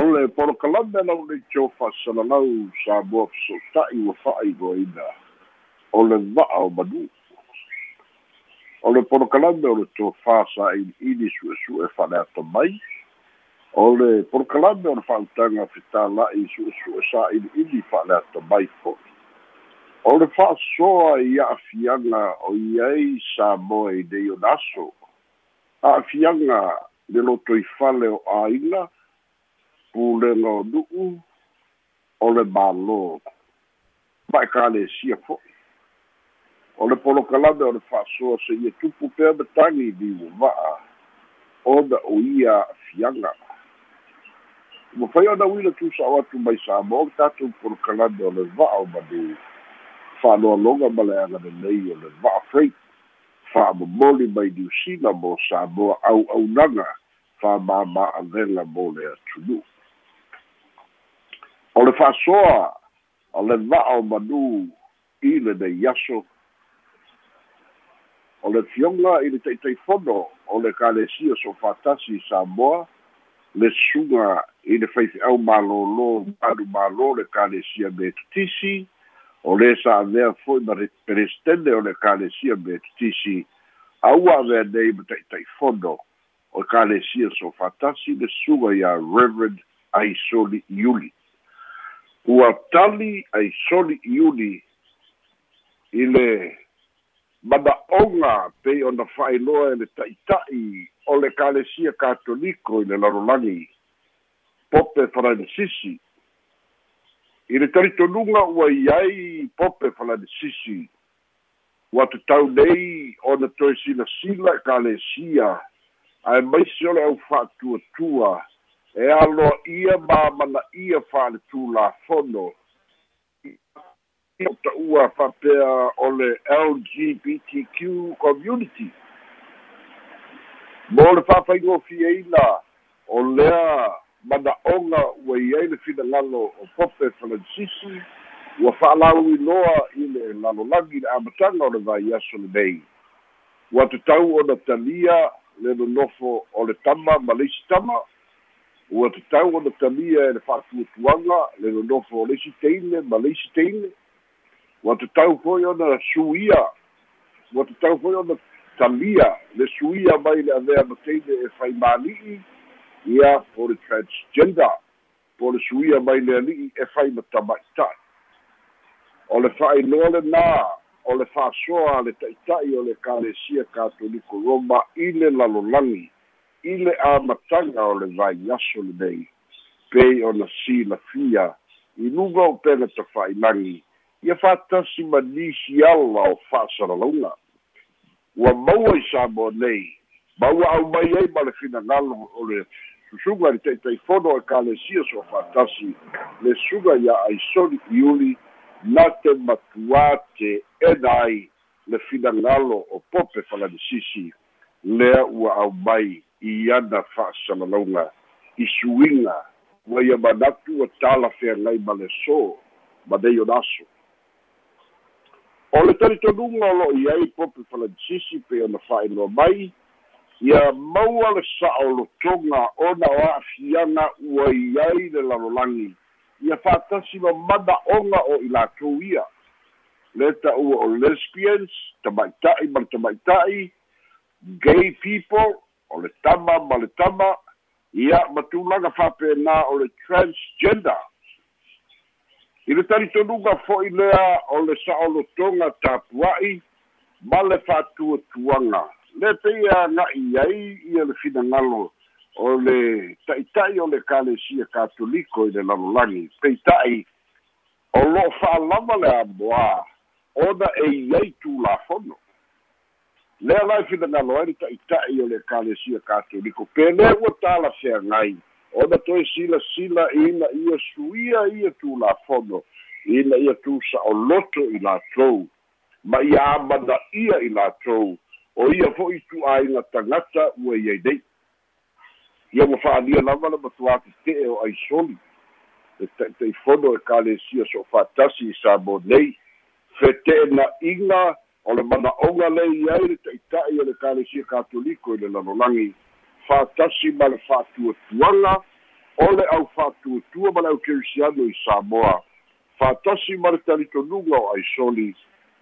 o le polokalame lau le tio fa'asalalau sa moa feso'ota'i ua fa'aigoaina o le va'a o manu o le polokalame o le tofā sa ili'ili su'esu'e fa'aleata mai. O le polokalame o le fa'autaga fetāla'i su'esu'e sa ili'ili fa'aleata mai fo'i o le fa'asoa i a'afiaga o sa moa i nei o naso a'afiaga le loto i fale o āina pulega o nu'u o le mālō ma'ekalesia fo'i o le polokalame o le fa'asoa se ia tupu pea matagi i liu va'a ona o ia a'afiaga ua fai ona uila tusa'o atu mai sa mo le tatou polokalame o le va'a o manu fa'aloaloga ma le aga lelei o le va'a freight fa'amomoli mai niusila mo samoa au'aunaga famāma'avega mo le atunu'u o le fa'asoa o le va'a o manū i lenei aso. O le fioga i le taʻitaifono o le kalesia so fatasi samoa le suga i le faifeʻau malōlō manu mālō le kalesia me tutisi o lē sa avea fo'i ma pelestene o le kalesia me tutisi. Aua avea nei ma taʻitaʻifono o le kalesia so fatasi le suga iā reverend aisoli iuli ua tali ai soli iuli i le manaʻoga pei ona fa'ailoa e le ta'ita'i o le kalesia katoliko i le lalolagi pope falanesisi i le talitonuga ua iai pope falanesisi ua tatau nei ona toe silasila e kalesia ae maisi o le au fa'atuatua e aloa ia mamanaʻia fa'aletulafono o ta'ua fa'apea o le lgbtq community. Mo le fa'afaigofieina o lea mana'oga ua iai le finagalo o pope falansisi ua fa'alauiloa i le lalolagi le amataga o le vaiaso lenei ua tatau ona talia le nonofo o le tama ma le isi tama ua tatau ona talia e le fa'atuatuaga le nonofo o le isi teile ma le isi teile ua tatau fo'i ona suia ua tatau fo'i ona talia le suia mai le avea mateine e fai māli'i ia po le transgender po le suia mai le ali'i e fai matama'ita'i o le fa'ailoa lenā o le fa'asoa le ta'ita'i o le kalesia katoliko roma i le lalolagi i le amataga o le vaiaso lenei pei ona silafia i luga o pena tafa'ailagi ia fa'atasi ma nisi ala o fa'asalalauga ua maua i sa moa nei maua au mai ai ma le finagalo o le susuga le ta'itaifono e kalesia so fa'atasi le suga ia aisoli iuli na te matuā te ena ai le finagalo o pope falanisisi lea ua au mai i ana fa'asalalauga i suiga ua ia manatu ua tala feagai ma le so ma nei o naso o le talitonuga o i ai pope falanisisi pe ona fa'ailoa mai ia maua le sa'olotoga ona o a'afiaga ua i ai le lalolagi ia fa'atasi ma mana'oga o i latou ia. Le ta'ua o lesbians tama'ita'i ma le tama'ita'i gay people o le tama ma le tama ia ma tulaga fa'apena o le transgender. I le talitonuga fo'i lea o le sa'olotoga tapua'i ma le fa'atuatuaga le peia ga'i ai ia le finagalo o le ta'ita'i o le kalesia katoliko i le lalolagi. Peita'i o lo'o fa'alava le amoā ona e iai tulafono lea lai finagalo ai le ta'ita'i o le kalesia katoliko pe lea ua talafeagai ona toe silasila ina ia suia ia tulafono ina ia tusa'oloto i latou ma ia amana'ia i latou o ia fo'i tu'āina tagata ua iai nei. Ia ua fa'alia lava le matuā tete'e o aisoli e ta'itaifono e kalesia so fa'atasi i sa mo nei fete'ena'iga o le mana'oga lei ai le ta'ita'i o le kalesia katoliko i le lalolagi. Fa'atasi ma le fa'atuatuaga o le au fa'atuatua ma le au kerisiano i samoa. Fa'atasi ma le talitonuga o aisoli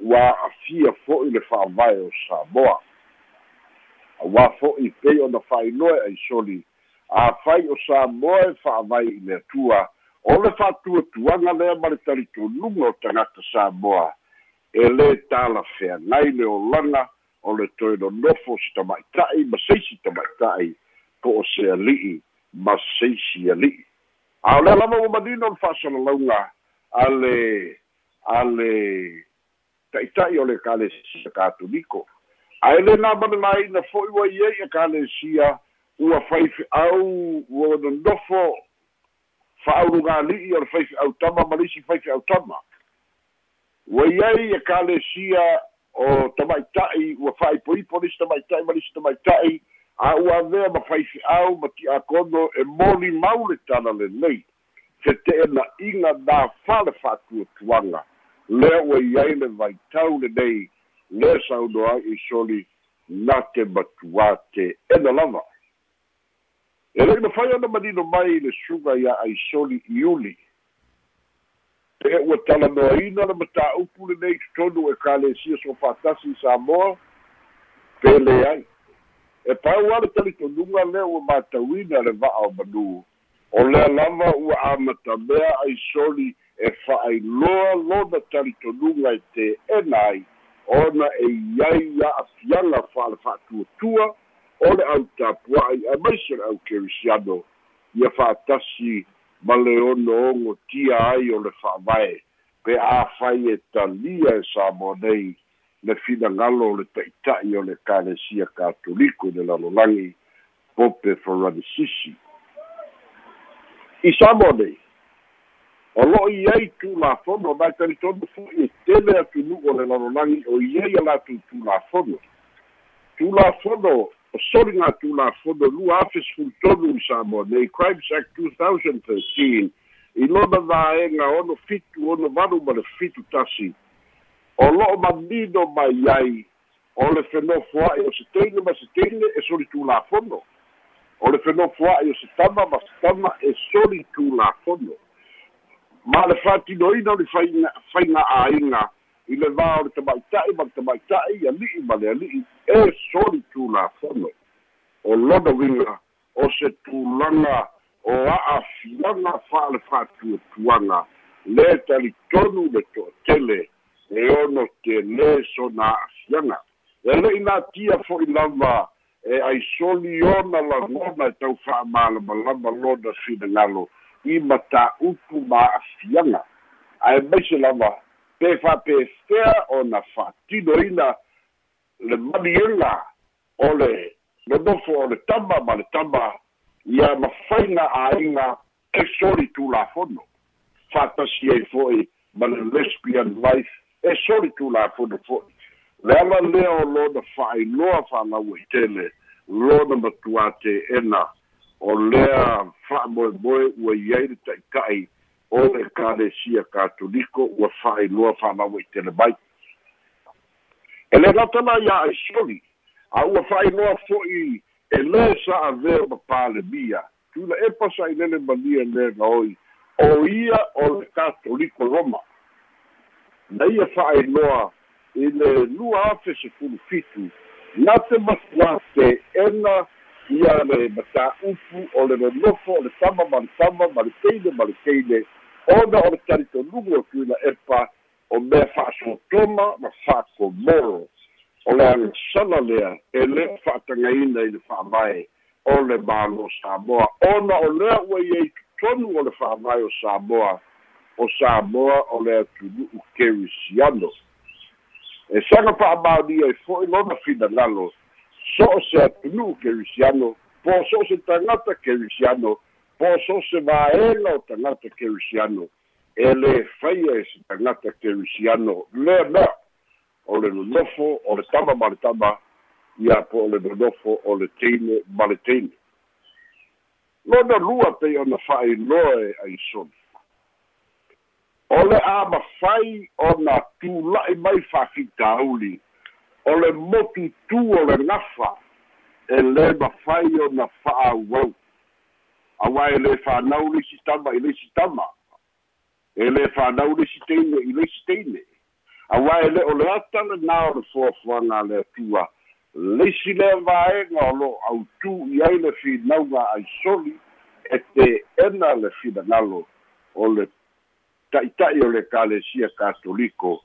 ua afia fo'i le fa'avae o samoa. Auā fo'i pei ona fa'ainoa e aisoli afai o samoa e fa'avai i le atua. O le fa'atuatuaga lea ma le talitonuga o tagata samoa e lē talafeagai le olaga o le toe nonofo se tama'ita'i ma seisi tama'ita'i po o se ali'i ma seisi ali'i a o lea lava ua manino le fa'asalalauga a le a le ta'ita'i o le kalesia katoliko ae lē na manalaina fo'i ua iai a kalesia ua faife'au ua nonofo fa'aulugali'i o le faife'au tama ma lisi faife'au tama ua iai e kalesia o tamaita'i ua fa'aipoipo lisi tamaita'i ma lisi tamaita'i a ua avea ma faife'au ma ti'akono e moli mau le tala lelei fete'ena'iga na fa le fa'atuatuaga lea ua iai le vaitau lenei le saunoa ai i na te matuā te ena lava. E le'i mafai ona manino mai le suga ia ai soli iuli e ua talanoaina le matāupu lenei totonu e kalesia so fa'atasi i samoa pele ai. E pau a le talitonuga lea ua matauina le va'a o manū o lea lava ua amatamea ai soli e fa'ailoa lona talitonuga e te'ena ai ona e iai a'afiaga fa'ale fa'atuatua o le au tapua'i ae maise le au kerisiano ia fa'atasi ma le ono tia ai o le fa'avae pe afai e talia e samo nei le finagalo o le ta'ita'i o le kalesia katoliko i le lalolagi pope faranisisi i samo nei o lo'o i ai tulafono mai talitonu fo'i e tele atunu'u o le lalolagi o iai a latou tulafono tulafono o soliga tulafono lua afe sefulutonu i samoa nei crimes act two thousand thirteen i lona vaega ono fitu ono valu ma le fitu tasi. O lo'o mamino mai ai o le fenofo a'i o se teine ma se teine e soli tulafono o le fenofo a'i o se tama ma se tama e soli tulafono ma le fa'atinoina o le faiga faigaāiga i le va o le tamaita'i ma le tamaita'i ali'i ma le ali'i e soli tulafono. O lona uiga o se tulaga o a'afiaga fa'ale fa'atuatuaga. Le talitonu le to'atele e ono telē sona a'afiaga e le'i natia fo'i lava e aisoli ona lagona e tau fa'amalamalama lona finagalo i matā'upu ma'afiaga ae maise lava pe fa'apefea ona fa'atinoina le maniega o le nonofo o le tama ma le tama ia mafaiga āiga e soli tulafono fa'atasi ai fo'i ma le lesbian life e soli tulafono fo'i le ala lea o lona fa'ailoa fa'alaua i tele lona matuā te'ena o lea fa'amoemoe ua iai le ta'ita'i o le kalesia katoliko ua fa'ailoa fa'alaua i tele mai. E le gatala iā aisoli a ua fa'ailoa fo'i e lē sa'avea ma palemia tula e pasaʻilele malia lē gaoi o ia o le katoliko roma. Na ia fa'ailoa i le lua afe sefulu fitu na te masuā te'ena ia le matā'upu o le nonofo o le tama ma le tama ma le teine ma le teine ona o le talitonugu o tuina epa o mea fa'asotoma ma fa'akomoro o le agasala lea e lē fa'atagaina i le fa'avae o le mālo samoa. Ona o lea ua iai totonu o le fa'avae o samoa o samoa o le atunu'u kerisiano. E saga fa'amaonia ai fo'i lona finagalo so o se atunu'u kerisiano po so o se tagata kerisiano po so o se vaega o tagata kerisiano e lē faia e se tagata kerisiano lea mea o le nonofo o le tama ma le tama ia po o le nonofo o le teine ma le teine lona lua pei ona fa'ailoa e aisoni o le a mafai ona tula'i mai fa'afitauli o le motutu o le gafa e lē mafai ona fa'auau auā e lē fanau leisi tama i leisi tama. E lē fanau leisi teine i leisi teine. Auā e lē o le ata lenā o le fuafuaga le atua. Leisi lea vaega o lo autū i ai le finauga aisoli e te ena le finagalo o le ta'ita'i o le kalesia katoliko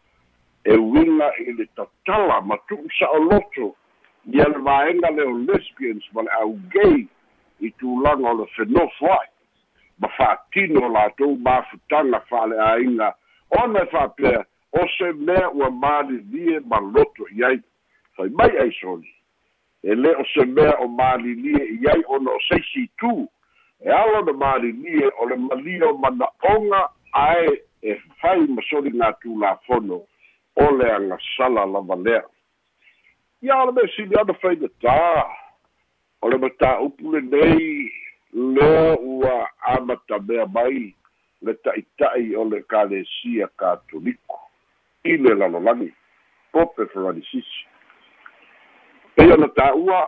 e uiga i le tatala ma tu'u sa'oloto ia le vaega le o lesbians ma le augei i tulaga o le fenofo ai. Ma fa'atino latou mafutaga fa'aleāiga ona e fa'apea o se mea ua malilie ma loto i ai. Fai mai ai soli e lē o se mea o malilie i ai ona o seisi tū e alo na malilie o le malia o mana'oga ae e fai ma soli gā tulafono o le agasala lava lea ia o le mea sili ana faigatā o le matāupu lenei lea ua amatamea mai le ta'ita'i o le kalesia katoliko i le lalolagi pope feranisisi pei ona tā'ua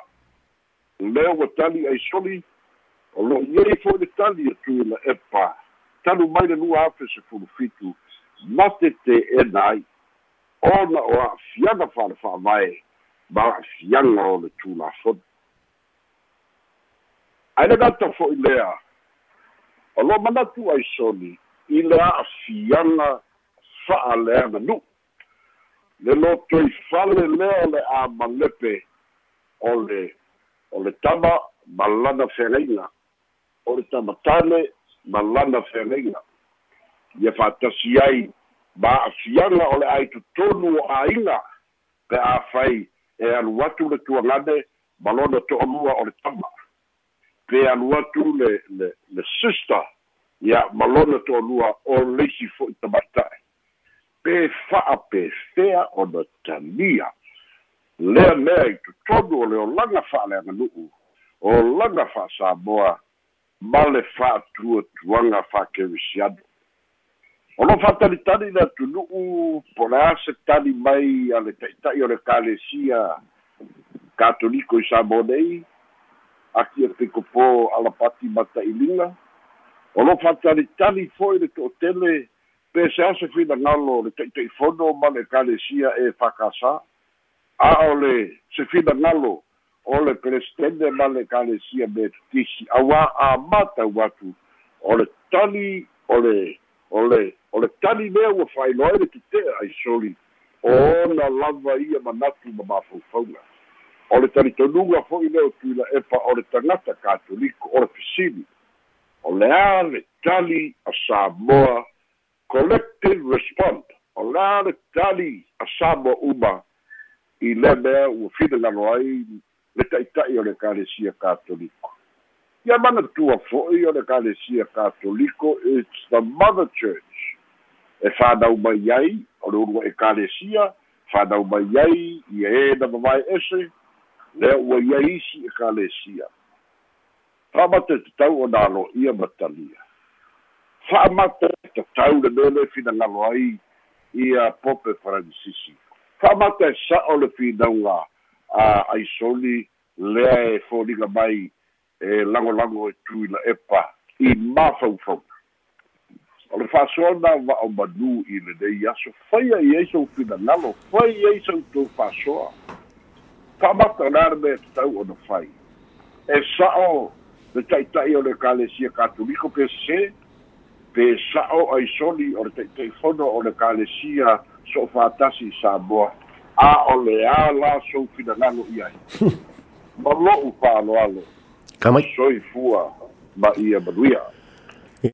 lea ua tali ai soli o lo'i ai fo'i le tali atu i la epa talu mai le lua afe se fulufitu mate te ena ai ona o a'afiaga fa'ale fa'avae ma a'afiaga o le tulafoni ae le gata fo'i lea o lo manatu ai soli i le a'afiaga fa'aleaga nu'u le loto i fale lea o le a malepe o le o le tama ma lana fegaiga o le tamatale ma lana fegaiga ia fa'atasi ai ma a'afiaga o le ai totonu o āiga pe a fai e alu atu le tuagane ma lona to'alua o le tama. Pe alu atu le le le sister ia ma lona to'alua o leisi fo'i tamata'e pe fa'a pe fea ona talia lea mea i totonu o le olaga fa'aleaga nu'u o laga fa'asamoa ma le fa'atuatuaga fa'akerisiano o lo fa'atalitali le atunu'u po le a mai a le ta'ita'i o le kalesia katoliko i samo nei aki e pekopō alapati mata'iliga o lo fa'atalitali fo'i le to'otele pe se ase finagalo le ta'ita'ifono ma le kalesia e fakasā a o le se finagalo o le presidente ma le kalesia me auā amatau atu o le tali o le o le o le tali lea ua fa'ailoa ai le tutea ai soli ona lava ia manatu ma mafaufauga o le talitonuga fo'i lea o tuila epa o le tagata katoliko o le fesili o le a le tali a samoa collective respond o le a le tali a samoa uma i le mea ua finagalo ai le ta'ita'i o le kalesia katoliko ia manatua fo'i o le kalesia katoliko it's the mother church. E whanau mai ai o le urua e kalesia whanau mai ai i e na mawai ese le ua ia isi e kalesia whamata te tau o nalo ia matalia. Whamata te tau le mele finangalo ai ia pope Francisisi whamata e sa o le finaunga a ai soli lea e fōlinga mai e lagolago e tui la epa i mafaufau o le fa'asoana va'o manū i lenei aso faia i ai sau finagalo fai ai sau tou fa'asoa fa'amata la le mea tatau ona fai. E sa'o le ta'ita'i o le kalesia katoliko pesese pe sa'o ai soli o le ta'ita'ifono o le kalesia so o fātasi i samoa a o le ā la sou finagalo i ai. Ma lo'u fa'aloalo kamai soifua ma ia manuia